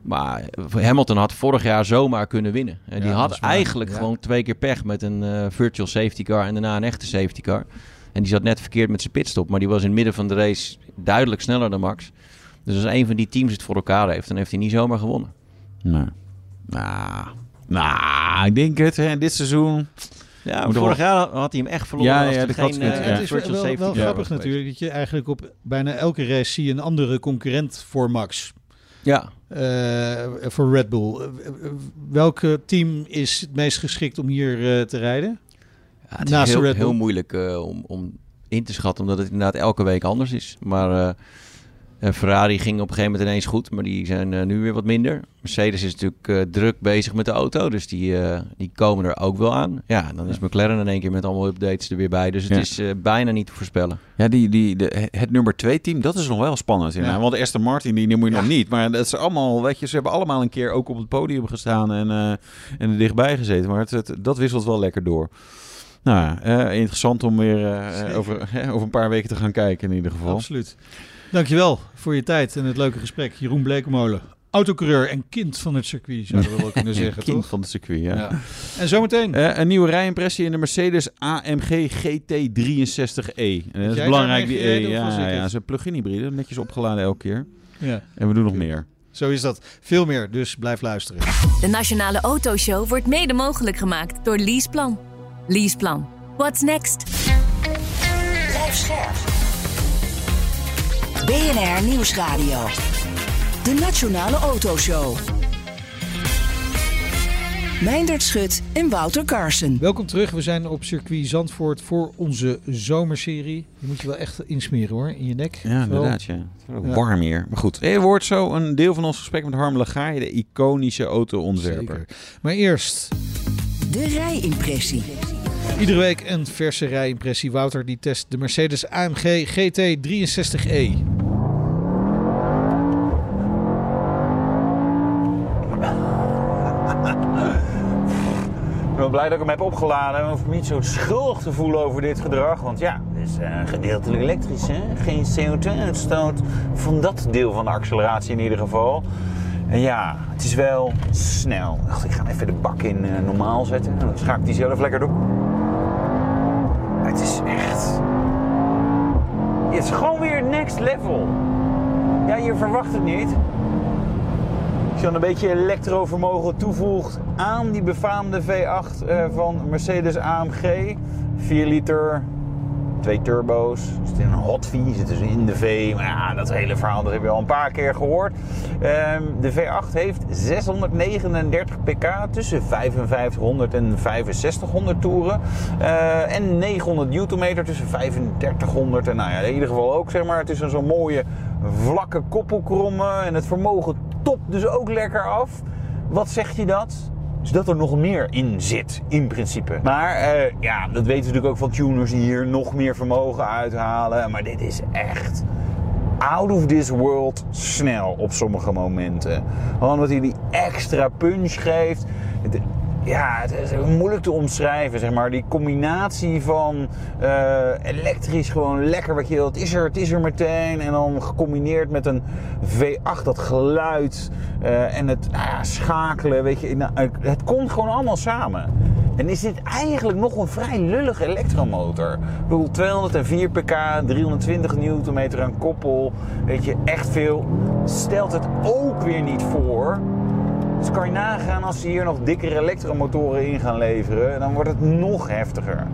maar Hamilton had vorig jaar zomaar kunnen winnen. En die Ja, had eigenlijk Ja. gewoon twee keer pech met een eh, virtual safety car en daarna een echte safety car. En die zat net verkeerd met zijn pitstop, maar die was in het midden van de race duidelijk sneller dan Max. Dus als een van die teams het voor elkaar heeft, dan heeft hij niet zomaar gewonnen. Nee. Nou, nou, ik denk het. Hè, dit seizoen... Ja, vorig jaar had hij hem echt verloren. Ja, als ja, geen eh, Ja. Het is wel, grappig natuurlijk dat je eigenlijk op bijna elke race zie je een andere concurrent voor Max. Ja. Eh, voor Red Bull. Eh, eh, welke team is het meest geschikt om hier te rijden? Ja, het Naast is heel, Red Bull. heel moeilijk om, om in te schatten, omdat het inderdaad elke week anders is. Maar Ferrari ging op een gegeven moment ineens goed, maar die zijn eh, nu weer wat minder. Mercedes is natuurlijk eh, druk bezig met de auto, dus die, eh, die komen er ook wel aan. Ja, dan is McLaren in één keer met allemaal updates er weer bij, dus het Ja. is eh, bijna niet te voorspellen. Ja, die, die, de, het nummer twee team, dat is nog wel spannend. Ja. Want de Aston Martin, die noem je nog niet. Maar dat is allemaal, weet je, ze hebben allemaal een keer ook op het podium gestaan en, eh, en er dichtbij gezeten. Maar het, het- dat wisselt wel lekker door. Nou, ja, eh, interessant om weer eh, over, (laughs) over een paar weken te gaan kijken in ieder geval. Absoluut. Dankjewel voor je tijd en het leuke gesprek. Jeroen Blekemolen, autocoureur en kind van het circuit, zouden we wel kunnen (laughs) zeggen, Kind toch? van het circuit, ja. Ja. En zometeen. Eh, een nieuwe rijimpressie in de Mercedes AMG GT63E. En dat is belangrijk. Die, of ja, ja, het? ja, ze plug-in hybride, netjes opgeladen elke keer. Ja. En we doen nog meer. Zo is dat. Veel meer, dus blijf luisteren. De Nationale Autoshow wordt mede mogelijk gemaakt door Leaseplan. Leaseplan. What's next? Blijf scherp. BNR Nieuwsradio. De Nationale Autoshow. Meindert Schut en Wouter Carson. Welkom terug. We zijn op circuit Zandvoort voor onze zomerserie. Je moet je wel echt insmeren hoor, in je nek. Ja, inderdaad. Ja. Het warm hier. Maar goed, er wordt zo een deel van ons gesprek met Harm Lagaai, de iconische auto-ontwerper. Zeker. Maar eerst, De rijimpressie. iedere week een verse rijimpressie. Wouter die test de Mercedes AMG GT63E. ben blij dat ik hem heb opgeladen. Ik hoef me niet zo schuldig te voelen over dit gedrag. Want ja, het is eh, gedeeltelijk elektrisch. Hè? Geen CO2-uitstoot van dat deel van de acceleratie in ieder geval. En ja, het is wel snel. Ik ik ga even de bak in eh, normaal zetten. En dan schaakt hij zelf lekker door. Het is echt... Het is gewoon weer next level. Ja, je verwacht het niet. Een beetje elektrovermogen toevoegt aan die befaamde V8 eh, van Mercedes AMG. 4 liter, twee turbo's. Zit in een hot V, zit dus in de V. Maar ja, dat hele verhaal dat heb je al een paar keer gehoord. Ehm, de V8 heeft 639 pk tussen 5500 en 6500 toeren. Eh, en 900 newtonmeter tussen 3500 en nou ja, in ieder geval ook zeg maar. Het is een zo'n mooie vlakke koppelkrommen en het vermogen topt dus ook lekker af. Wat zegt je dat? Dus dat er nog meer in zit, in principe. Maar eh, ja, dat weten we natuurlijk ook van tuners die hier nog meer vermogen uithalen. Maar dit is echt out of this world snel op sommige momenten. Gewoon omdat hij die extra punch geeft. Ja, het is moeilijk te omschrijven, zeg maar. Die combinatie van eh, elektrisch gewoon lekker wat je wil. Het is er, het is er meteen. En dan gecombineerd met een V8, dat geluid eh, en het nou schakelen, weet je. Nou, het komt gewoon allemaal samen. En is dit eigenlijk nog een vrij lullige elektromotor? Ik bedoel, 204 pk, 320 newtonmeter aan koppel. Weet je, echt veel. Stelt het ook weer niet voor. Kan je nagaan als ze hier nog dikkere elektromotoren in gaan leveren, dan wordt het nog heftiger.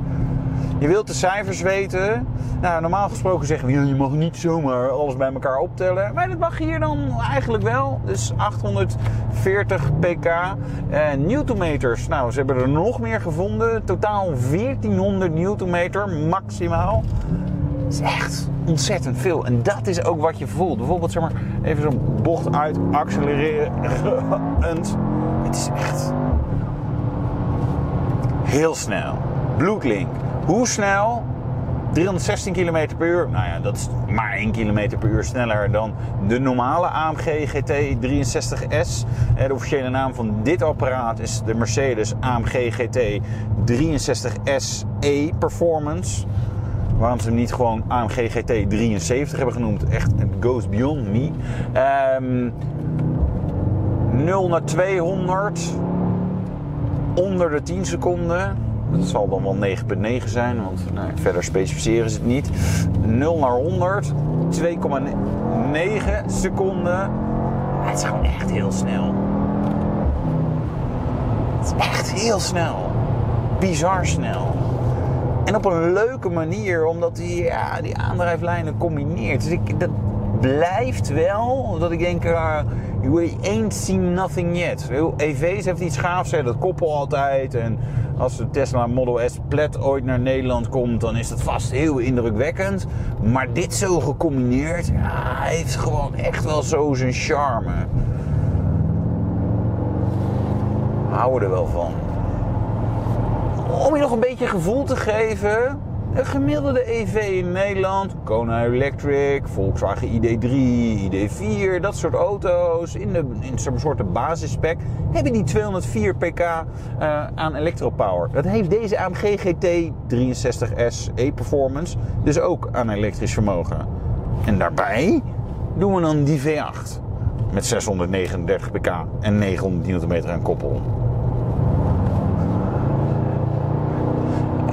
Je wilt de cijfers weten. Nou, normaal gesproken zeggen we, je mag niet zomaar alles bij elkaar optellen. Maar dat mag hier dan eigenlijk wel. Dus 840 pk. Eh, newtonmeters, nou, ze hebben er nog meer gevonden. Totaal 1400 newtonmeter maximaal. Is echt ontzettend veel. En dat is ook wat je voelt. Bijvoorbeeld, zeg maar, even zo'n bocht uit accelereren. Het is echt heel snel. Bluelink. Hoe snel? 316 km per uur. Nou ja, dat is maar 1 km per uur sneller dan de normale AMG GT 63S. Eh, De officiële naam van dit apparaat is de Mercedes AMG GT 63S E Performance. Waarom ze hem niet gewoon AMG GT 73 hebben genoemd. Echt, het goes beyond me. Ehm 0 naar 200 onder de 10 seconden. Dat zal dan wel 9,9 zijn, want nou, verder specificeren ze het niet. 0 naar 100, 2,9 seconden. Het is gewoon echt heel snel. Het is echt heel snel. Bizar snel. En op een leuke manier, omdat hij ja, die aandrijflijnen combineert. Dus ik, dat blijft wel dat ik denk, uh, you ain't seen nothing yet. EV's heeft iets gaafs, hè, dat koppel altijd. En als de Tesla Model S Plaid ooit naar Nederland komt, dan is dat vast heel indrukwekkend. Maar dit zo gecombineerd, ja, heeft gewoon echt wel zo zijn charme. Houden er wel van. Om je nog een beetje gevoel te geven. Een gemiddelde EV in Nederland, Kona Electric, Volkswagen ID3, ID4, dat soort auto's in, de, in zo'n soort basisspec, hebben die 204 pk uh, aan elektropower. Dat heeft deze AMG GT 63S E-Performance dus ook aan elektrisch vermogen. En daarbij doen we dan die V8 met 639 pk en 900 Nm aan koppel.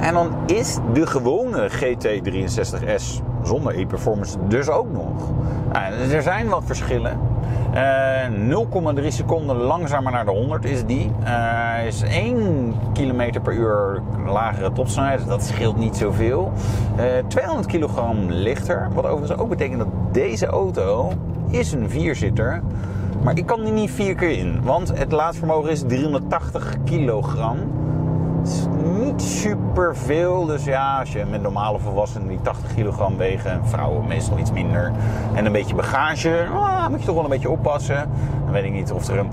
En dan is de gewone GT63S zonder e-performance dus ook nog. Nou, er zijn wat verschillen. Uh, 0,3 seconden langzamer naar de 100 is die. Uh, is 1 km per uur lagere topsnelheid. Dat scheelt niet zoveel. Uh, 200 kilogram lichter. Wat overigens ook betekent dat deze auto is een vierzitter. Maar ik kan die niet vier keer in. Want het laadvermogen is 380 kilogram niet super veel. Dus ja, als je met normale volwassenen die 80 kilogram wegen, en vrouwen meestal iets minder, en een beetje bagage, ah, moet je toch wel een beetje oppassen. Dan weet ik niet of er een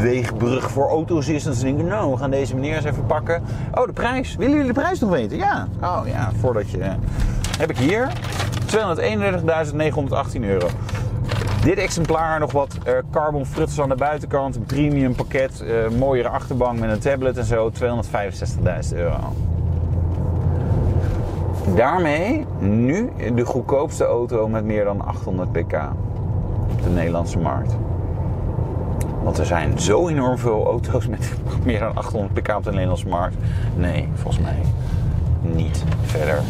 weegbrug voor auto's is. Dan denk ik, nou, we gaan deze meneer eens even pakken. Oh, de prijs. Willen jullie de prijs nog weten? Ja. Oh ja, voordat je. Heb ik hier 231.918 euro. Dit exemplaar nog wat eh, carbon frutsels aan de buitenkant. Premium pakket. eh, mooiere achterbank met een tablet en zo. 265.000 euro. Daarmee nu de goedkoopste auto met meer dan 800 pk op de Nederlandse markt. Want er zijn zo enorm veel auto's met (laughs) meer dan 800 pk op de Nederlandse markt. Nee, volgens mij niet verder.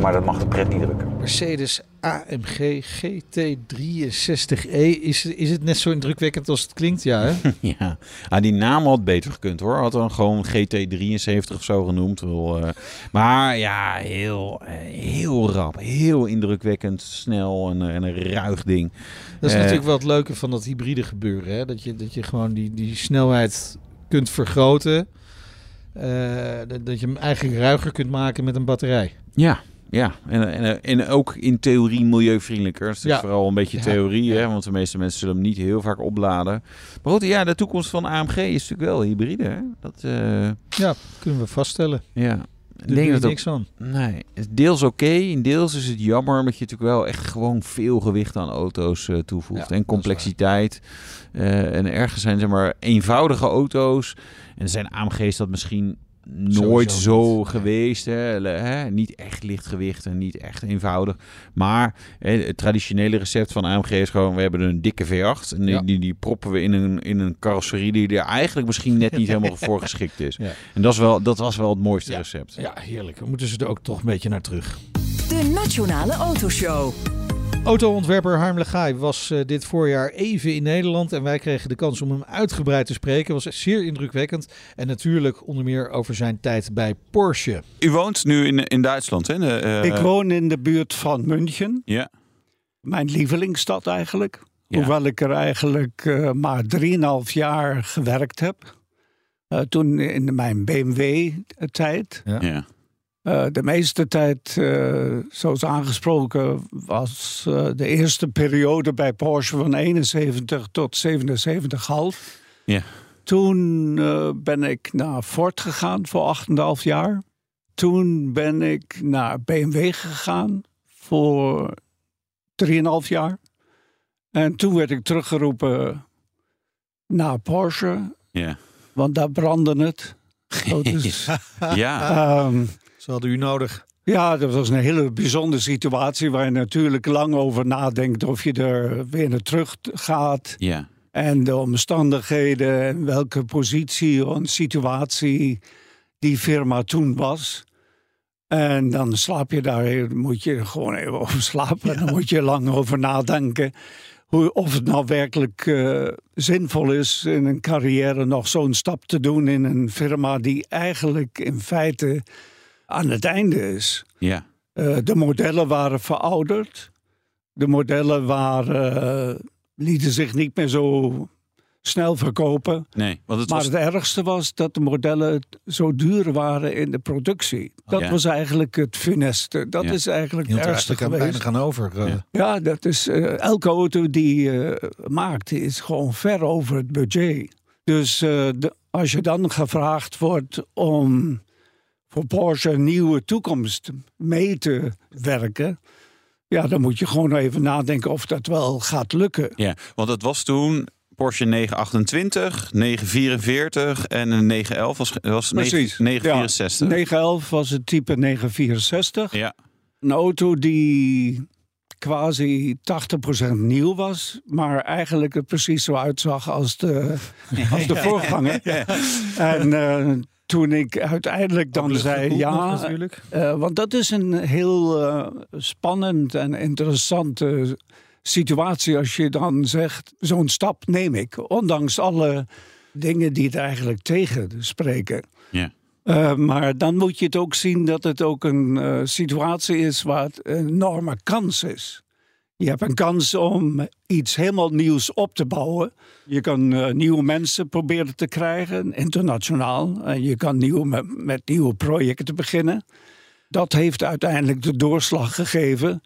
Maar dat mag de pret niet drukken. Mercedes AMG GT63E. E. Is, is het net zo indrukwekkend als het klinkt? Ja, hè? (laughs) Ja, ah, die naam had beter gekund hoor. Had dan gewoon GT73 of zo genoemd. Eh, maar ja, heel, eh, heel rap. Heel indrukwekkend, snel en, eh, en een ruig ding. Dat is natuurlijk wel het leuke van dat hybride gebeuren. Hè? Dat, je, dat je gewoon die, die snelheid kunt vergroten. Dat, dat je hem eigenlijk ruiger kunt maken met een batterij. Ja, ja. En, en, en ook in theorie milieuvriendelijker. Dat is Ja. vooral een beetje Ja, theorie, hè, want de meeste mensen zullen hem niet heel vaak opladen. Maar goed, ja, de toekomst van AMG is natuurlijk wel hybride. Hè? Dat, eh, Ja, kunnen we vaststellen. ja. Ik denk dat niks aan. Nee, deels oké. in deels is het jammer omdat je natuurlijk wel echt gewoon veel gewicht aan auto's eh, toevoegt. en complexiteit. Eh, en ergens zijn zeg maar eenvoudige auto's. En zijn AMG's dat misschien nooit zo geweest. Hè? Hè? Niet echt licht gewicht en niet echt eenvoudig. Maar hè, het traditionele recept van AMG is gewoon... we hebben een dikke V8 en die, Ja. die, die proppen we in een, in een carrosserie... die er eigenlijk misschien net niet helemaal (laughs) voor geschikt is. Ja. En dat, is wel, dat was wel het mooiste recept. Ja, heerlijk. We moeten ze er ook toch een beetje naar terug. De Nationale Autoshow. Autoontwerper Harm Legaay was eh, dit voorjaar even in Nederland en wij kregen de kans om hem uitgebreid te spreken. Was zeer indrukwekkend en natuurlijk onder meer over zijn tijd bij Porsche. U woont nu in, in Duitsland, hè? De, eh, Ik woon in de buurt van München. Ja. Mijn lievelingsstad eigenlijk. Ja. Hoewel ik er eigenlijk eh, maar 3,5 jaar gewerkt heb. Eh, toen in mijn BMW-tijd. Ja. Eh, de meeste tijd, eh, zoals aangesproken, was eh, de eerste periode bij Porsche van 71 tot 77,5. Ja. Toen ben ik naar Ford gegaan voor 8,5 jaar. Toen ben ik naar BMW gegaan voor 3,5 jaar. En toen werd ik teruggeroepen naar Porsche, Ja. want daar brandde het. (laughs) Dus, Ja. ehm, Ze hadden u nodig. ja, dat was een hele bijzondere situatie waar je natuurlijk lang over nadenkt of je er weer naar terug gaat. Ja. En de omstandigheden en welke positie en situatie die firma toen was. En dan slaap je daar, moet je gewoon even (laughs) over slapen. En dan moet je lang over nadenken. Hoe, of het nou werkelijk eh, zinvol is in een carrière nog zo'n stap te doen in een firma die eigenlijk in feite aan het einde is. Ja. Eh, de modellen waren verouderd. De modellen waren, eh, lieten zich niet meer zo snel verkopen. Nee, want het maar was... het ergste was dat de modellen zo duur waren in de productie. Dat Ja. was eigenlijk het funeste. Dat Ja. is eigenlijk het er ergste geweest. weinig aan over. eh. Ja, dat is, eh, elke auto die je maakt is gewoon ver over het budget. Dus eh, de- als je dan gevraagd wordt om voor Porsche een nieuwe toekomst mee te werken... ja, dan moet je gewoon even nadenken of dat wel gaat lukken. Ja, want het was toen Porsche 928, 944 en een 911 was, was Precies. 964. Ja, 911 was het type 964. Ja. Een auto die quasi 80% nieuw was, maar eigenlijk er precies zo uitzag als de, (laughs) als de voorganger. En eh, toen ik uiteindelijk dan zei ja, natuurlijk. eh, want dat is een heel eh, spannend en interessante situatie als je dan zegt, zo'n stap neem ik, ondanks alle dingen die het eigenlijk tegen spreken. Ja. Uh, maar dan moet je het ook zien dat het ook een uh, situatie is waar het een enorme kans is. Je hebt een kans om iets helemaal nieuws op te bouwen. Je kan uh, nieuwe mensen proberen te krijgen, internationaal. En je kan nieuw, met, met nieuwe projecten beginnen. Dat heeft uiteindelijk de doorslag gegeven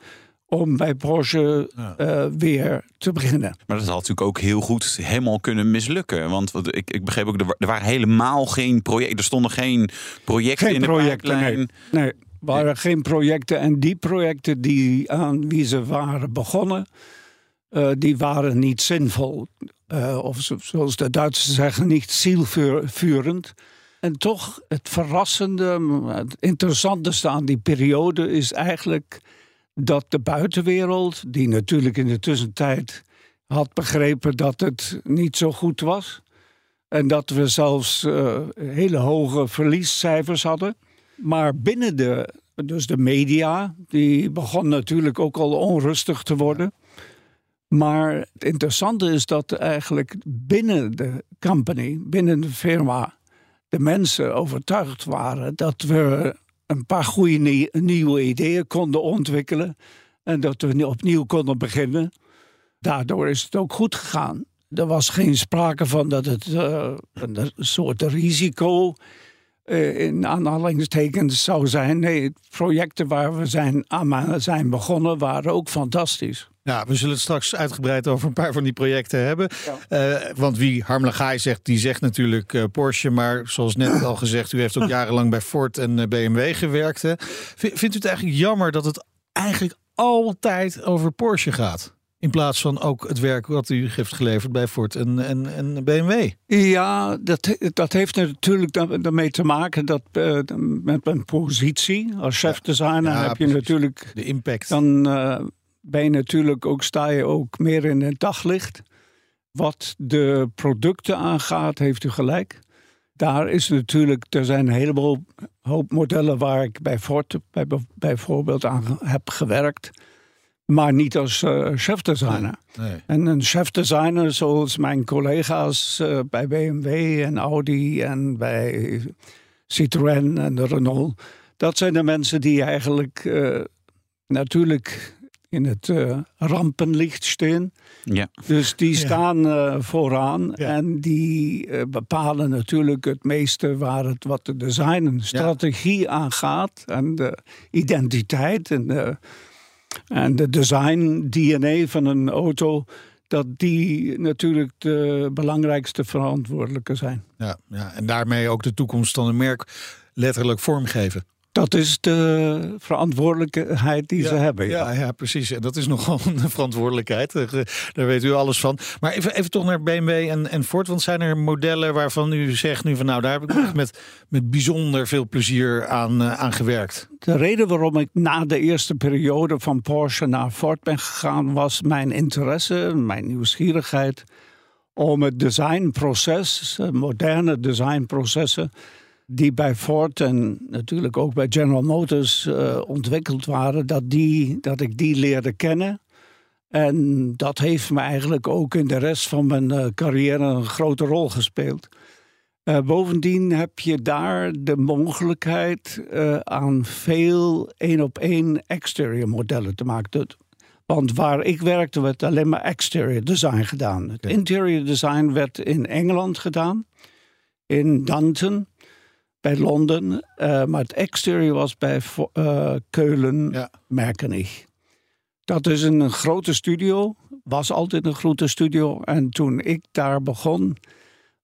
om bij Porsche uh, weer te beginnen. Maar dat had natuurlijk ook heel goed helemaal kunnen mislukken. Want wat, ik, ik begreep ook, er, er waren helemaal geen projecten. Er stonden geen projecten geen in de projecten, pijplijn. Nee, nee, waren geen projecten. En die projecten die aan wie ze waren begonnen... uh, die waren niet zinvol. Uh, of zoals de Duitsers zeggen, niet zielvurend. En toch het verrassende, het interessantste aan die periode is eigenlijk dat de buitenwereld, die natuurlijk in de tussentijd had begrepen dat het niet zo goed was. En dat we zelfs uh, hele hoge verliescijfers hadden. Maar binnen de, dus de media, die begon natuurlijk ook al onrustig te worden. Maar het interessante is dat eigenlijk binnen de company, binnen de firma, de mensen overtuigd waren dat we een paar goede nieuwe ideeën konden ontwikkelen. En dat we opnieuw konden beginnen. Daardoor is het ook goed gegaan. Er was geen sprake van dat het uh, een soort risico uh, in aanhalingstekens zou zijn. Nee, projecten waar we zijn, aan zijn begonnen waren ook fantastisch. Ja, we zullen het straks uitgebreid over een paar van die projecten hebben. Uh, want wie Harmelagai zegt, die zegt natuurlijk uh, Porsche. Maar zoals net al gezegd, u heeft ook (laughs) jarenlang bij Ford en BMW gewerkt. Hè. Vindt u het eigenlijk jammer dat het eigenlijk altijd over Porsche gaat? In plaats van ook het werk wat u heeft geleverd bij Ford en, en, en BMW. Ja, dat, dat heeft natuurlijk daarmee te maken dat uh, met mijn positie als chefdesigner ja, ja, heb je natuurlijk de impact. Dan uh, ben je natuurlijk ook, sta je ook meer in het daglicht. Wat de producten aangaat, heeft u gelijk. Daar is natuurlijk, er zijn een heleboel hoop modellen waar ik bij Ford bij, bijvoorbeeld aan heb gewerkt maar niet als uh, chefdesigner. Nee, En een chefdesigner zoals mijn collega's uh, bij BMW en Audi en bij Citroën en Renault, dat zijn de mensen die eigenlijk uh, natuurlijk in het rampenlicht staan. Ja. Dus die staan vooraan ja. en die bepalen natuurlijk het meeste waar het wat de design en strategie aangaat en de identiteit en de en de design DNA van een auto, dat die natuurlijk de belangrijkste verantwoordelijke zijn. Ja, ja, en daarmee ook de toekomst van een merk letterlijk vormgeven. Dat is de verantwoordelijkheid die ze hebben. Ja. ja. precies. En dat is nogal een (laughs) verantwoordelijkheid. Daar weet u alles van. Maar even, even toch naar BMW en, en Ford. Want zijn er modellen waarvan u zegt nu van nou, daar heb ik met, met bijzonder veel plezier aan, uh, aan gewerkt? De reden waarom ik na de eerste periode van Porsche naar Ford ben gegaan, was mijn interesse, mijn nieuwsgierigheid om het designproces, moderne designprocessen die bij Ford en natuurlijk ook bij General Motors uh, ontwikkeld waren, dat, die, dat ik die leerde kennen. En dat heeft me eigenlijk ook in de rest van mijn uh, carrière een grote rol gespeeld. Uh, bovendien heb je daar de mogelijkheid aan veel één op één exterior modellen te maken. Want waar ik werkte werd alleen maar exterior design gedaan. Het interior design werd in Engeland gedaan, in Danton bij Londen. Uh, maar het exterieur was bij uh, Keulen, ja. Merkenich. Dat is een grote studio. Was altijd een grote studio. En toen ik daar begon,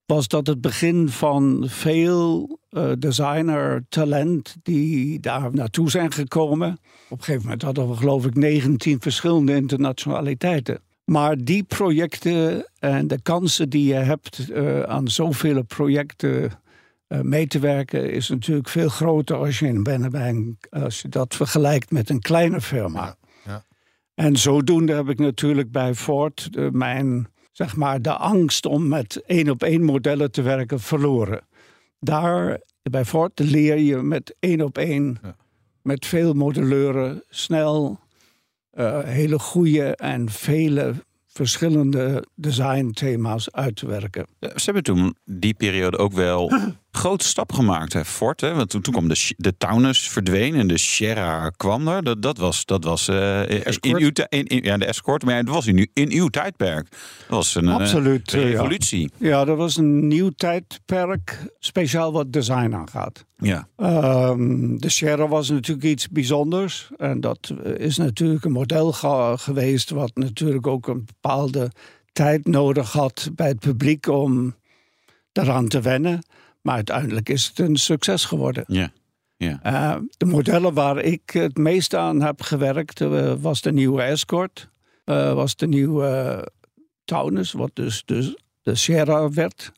was dat het begin van veel uh, designer talent die daar naartoe zijn gekomen. Op een gegeven moment hadden we geloof ik 19 verschillende internationaliteiten. Maar die projecten en de kansen die je hebt uh, aan zoveel projecten uh, mee te werken is natuurlijk veel groter als je, in als je dat vergelijkt met een kleine firma. Ja, ja. En zodoende heb ik natuurlijk bij Ford uh, mijn, zeg maar, de angst om met één op één modellen te werken verloren. Daar bij Ford leer je met één op één, ja. met veel modelleuren, snel uh, hele goede en vele verschillende designthema's uit te werken. Ze hebben toen die periode ook wel (clears throat) grote stap gemaakt, hè, Ford. Hè? Want toen, toen kwam de, de Taunus verdween en de Sierra kwam er. Dat, dat was, dat was uh, in uw in, in, ja, de Escort, maar dat was in, in uw tijdperk. Dat was een, Absoluut, een revolutie. Ja. ja, dat was een nieuw tijdperk, speciaal wat design aangaat. Ja. Um, de Sierra was natuurlijk iets bijzonders. En dat is natuurlijk een model geweest wat natuurlijk ook een bepaalde tijd nodig had bij het publiek om daaraan te wennen. Maar uiteindelijk is het een succes geworden. Ja. Ja. Uh, de modellen waar ik het meest aan heb gewerkt uh, was de nieuwe Escort. eh, was de nieuwe uh, Taunus, wat dus, dus de Sierra werd.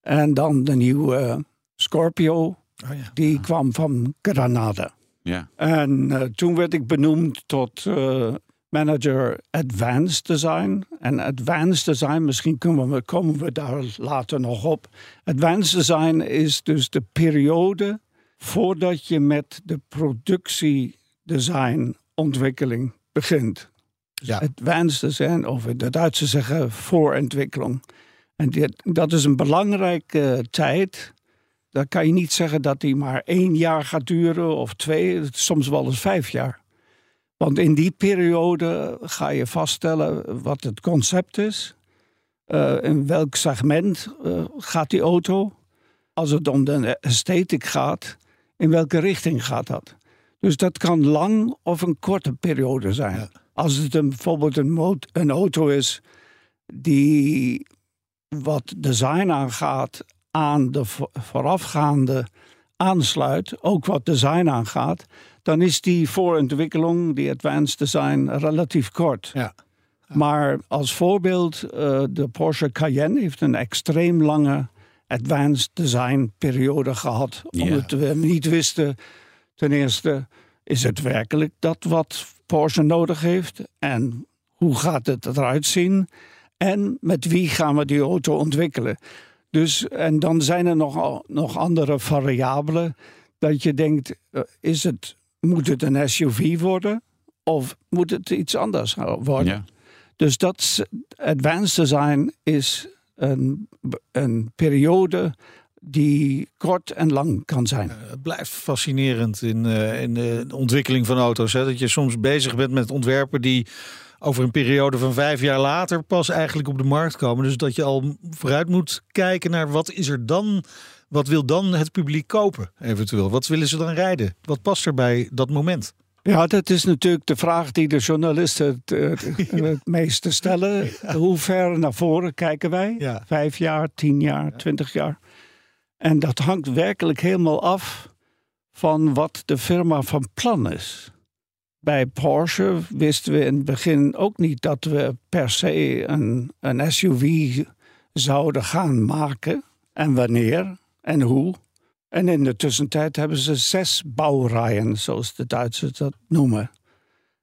En dan de nieuwe Scorpio, oh ja. die kwam van Granada. Ja. En uh, toen werd ik benoemd tot uh, manager Advanced Design. En Advanced Design, misschien komen we, komen we daar later nog op. Advanced Design is dus de periode voordat je met de productiedesign ontwikkeling begint. Dus ja. Advanced Design, of de Duitsers zeggen voorontwikkeling. En dit, dat is een belangrijke tijd dan kan je niet zeggen dat die maar één jaar gaat duren of twee, soms wel eens vijf jaar. Want in die periode ga je vaststellen wat het concept is, uh, in welk segment uh, gaat die auto, als het om de esthetic gaat, in welke richting gaat dat. Dus dat kan lang of een korte periode zijn. Als het een, bijvoorbeeld een, een auto is die wat design aangaat aan de voorafgaande aansluit, ook wat design aangaat, dan is die voorontwikkeling, die advanced design, relatief kort. Ja. Maar als voorbeeld, uh, de Porsche Cayenne heeft een extreem lange advanced design periode gehad. Omdat we niet wisten, ten eerste, is het werkelijk dat wat Porsche nodig heeft? En hoe gaat het eruit zien? En met wie gaan we die auto ontwikkelen? Dus, en dan zijn er nog, nog andere variabelen. Dat je denkt, eh, is het, moet het een SUV worden? Of moet het iets anders worden? Ja. Dus dat advanced design is een, een periode die kort en lang kan zijn. Uh, het blijft fascinerend in, uh, in de ontwikkeling van auto's. Hè? Dat je soms bezig bent met ontwerpen die over een periode van vijf jaar later pas eigenlijk op de markt komen. Dus dat je al vooruit moet kijken naar wat is er dan, wat wil dan het publiek kopen eventueel? Wat willen ze dan rijden? Wat past er bij dat moment? Ja, dat is natuurlijk de vraag die de journalisten het, het, (laughs) meeste stellen. Hoe ver naar voren kijken wij? Vijf jaar, tien jaar, twintig jaar. En dat hangt werkelijk helemaal af van wat de firma van plan is bij Porsche wisten we in het begin ook niet dat we per se een, een SUV zouden gaan maken. En wanneer en hoe. En in de tussentijd hebben ze zes bouwrijen, zoals de Duitsers dat noemen.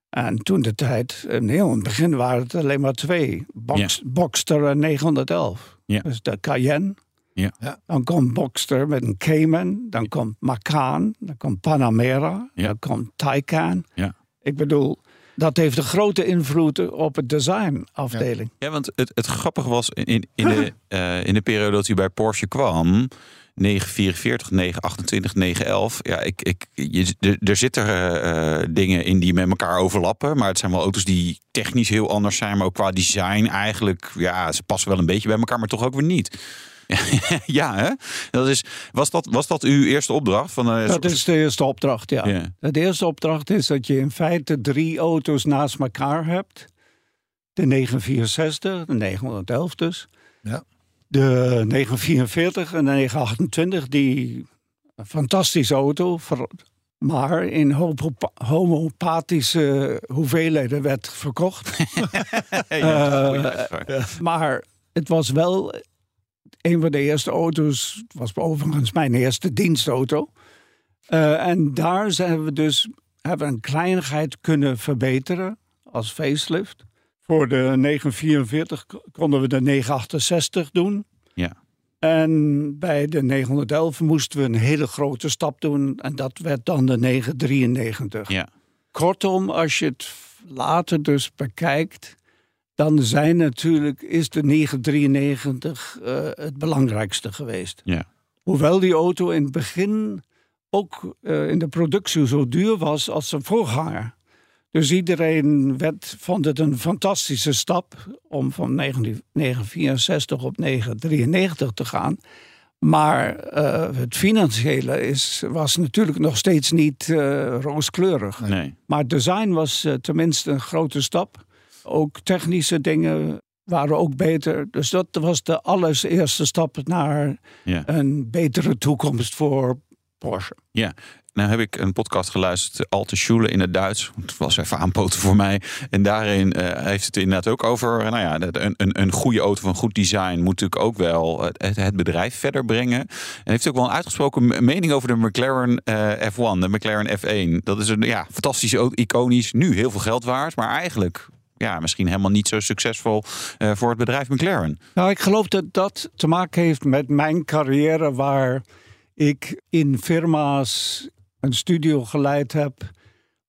En toen de tijd, in heel het begin waren het alleen maar twee. Box, Boxster en 911. Ja. Dus de Cayenne. Ja. Dan komt Boxster met een Cayman. Dan komt Macan. Dan komt Panamera. Dan komt Taycan. Ja. Ik bedoel, dat heeft een grote invloed op het designafdeling. Ja, want het, het grappige was in, in, de, uh, (laughs) in de periode dat u bij Porsche kwam. 944, 928, 911. Ja, ik, ik, je, er, zitten uh, dingen in die met elkaar overlappen. Maar het zijn wel auto's die technisch heel anders zijn. Maar ook qua design eigenlijk. Ja, ze passen wel een beetje bij elkaar, maar toch ook weer niet. (laughs) ja, hè? Dat is, was, dat, was dat uw eerste opdracht? Van, uh, dat is de eerste opdracht, ja. De eerste opdracht is dat je in feite drie auto's naast elkaar hebt. De 964, de 911 dus. Ja. De 944 en de 928, die een fantastische auto. Maar in homopathische hoeveelheden werd verkocht. (laughs) ja, uh, maar het was wel een van de eerste auto's, was overigens mijn eerste dienstauto. Uh, en daar zijn we dus hebben een kleinigheid kunnen verbeteren als facelift. Voor de 944 konden we de 968 doen. Ja. En bij de 911 moesten we een hele grote stap doen. En dat werd dan de 993. Ja. Kortom, als je het later dus bekijkt, dan zijn natuurlijk, is de 993 uh, eh, het belangrijkste geweest. Ja. Hoewel die auto in het begin ook uh, in de productie zo duur was als zijn voorganger. Dus iedereen werd, vond het een fantastische stap om van 964 op 993 te gaan. Maar uh, het financiële is, was natuurlijk nog steeds niet rooskleurig. Nee. Maar het design was tenminste een grote stap. Ook technische dingen waren ook beter. Dus dat was de allereerste stap naar ja. een betere toekomst voor Porsche. Ja, nou heb ik een podcast geluisterd, Alte Schule in het Duits. Het was even aanpoten voor mij. En daarin eh, heeft het inderdaad ook over, nou ja, een, een, een goede auto van goed design moet natuurlijk ook wel het, het bedrijf verder brengen. En heeft ook wel een uitgesproken mening over de McLaren F1, de McLaren F1. Dat is een ja, fantastische auto, iconisch, nu heel veel geld waard, maar eigenlijk ja, misschien helemaal niet zo succesvol uh, voor het bedrijf McLaren. Nou, ik geloof dat dat te maken heeft met mijn carrière, waar ik in firma's een studio geleid heb,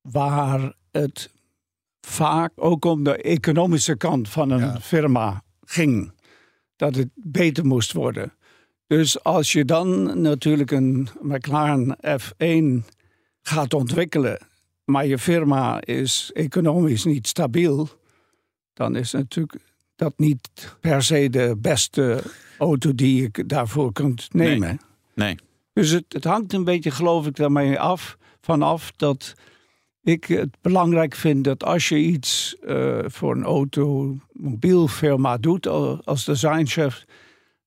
waar het vaak ook om de economische kant van een firma ging. Dat het beter moest worden. Dus als je dan natuurlijk een McLaren F1 gaat ontwikkelen, maar je firma is economisch niet stabiel, dan is natuurlijk dat niet per se de beste auto die je daarvoor kunt nemen. Nee. nee. Dus het, het, hangt een beetje, geloof ik, daarmee af, vanaf dat ik het belangrijk vind dat als je iets uh, voor een automobielfirma doet als designchef,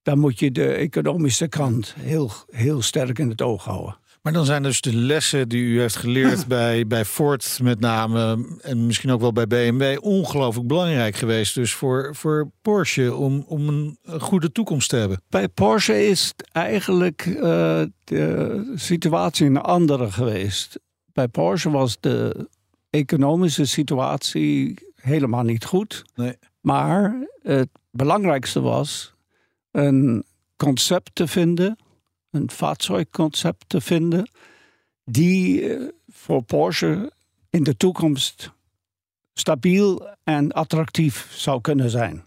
dan moet je de economische kant heel, heel sterk in het oog houden. Maar dan zijn dus de lessen die u heeft geleerd (clears throat) bij, bij Ford met name en misschien ook wel bij BMW ongelooflijk belangrijk geweest. Dus voor, voor Porsche om, om een, goede toekomst te hebben. Bij Porsche is eigenlijk uh, de situatie een andere geweest. Bij Porsche was de economische situatie helemaal niet goed. Nee. Maar het belangrijkste was een concept te vinden een vaartuigconcept te vinden die eh, voor Porsche in de toekomst stabiel en attractief zou kunnen zijn.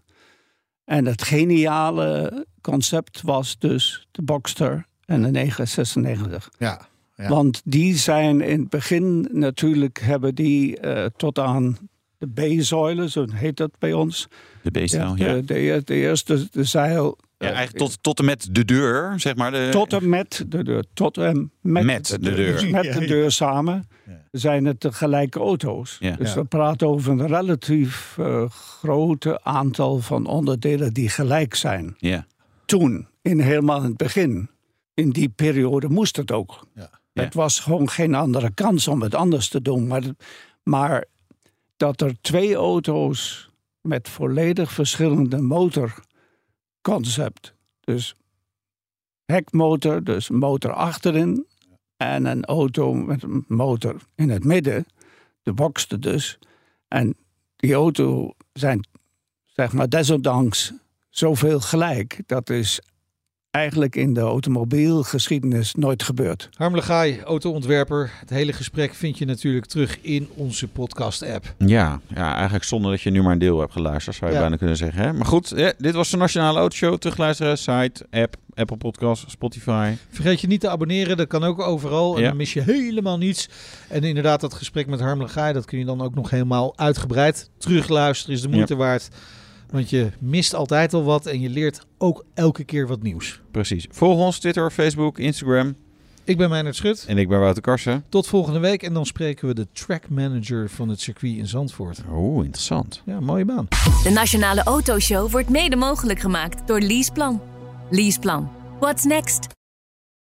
En het geniale concept was dus de Boxster en de 996. Ja, ja. Want die zijn in het begin natuurlijk hebben die uh, tot aan de B-zuilen, zo heet dat bij ons. De B-stijl, ja. De, de, de, eerste de zeil ja, eigenlijk tot, tot en met de deur, zeg maar. De... Tot en met de deur. Tot en met, met de, deur. Dus met de deur samen zijn het gelijke auto's. Ja. Dus we praten over een relatief uh, grote aantal van onderdelen die gelijk zijn. Ja. Toen, in helemaal in het begin, in die periode moest het ook. Het was gewoon geen andere kans om het anders te doen. Maar, maar dat er twee auto's met volledig verschillende motor concept. Dus hekmotor, dus motor achterin. En een auto met een motor in het midden. De boxte dus. En die auto zijn, zeg maar, desondanks zoveel gelijk. Dat is eigenlijk in de automobielgeschiedenis nooit gebeurd. Harm Legaai, autoontwerper. Het hele gesprek vind je natuurlijk terug in onze podcast-app. Ja, ja, eigenlijk zonder dat je nu maar een deel hebt geluisterd, zou je bijna kunnen zeggen. Hè? Maar goed, ja, dit was de Nationale Autoshow. Terugluisteren, site, app, Apple Podcast, Spotify. Vergeet je niet te abonneren, dat kan ook overal. En dan mis je helemaal niets. En inderdaad, dat gesprek met Harm Legaai, dat kun je dan ook nog helemaal uitgebreid terugluisteren. Is de moeite waard. Want je mist altijd al wat en je leert ook elke keer wat nieuws. Precies. Volg ons Twitter, Facebook, Instagram. Ik ben Meijnerd Schut. En ik ben Wouter Karsen. Tot volgende week en dan spreken we de track manager van het circuit in Zandvoort. Oeh, interessant. Ja, mooie baan. De Nationale Autoshow wordt mede mogelijk gemaakt door Leaseplan. Leaseplan. What's next?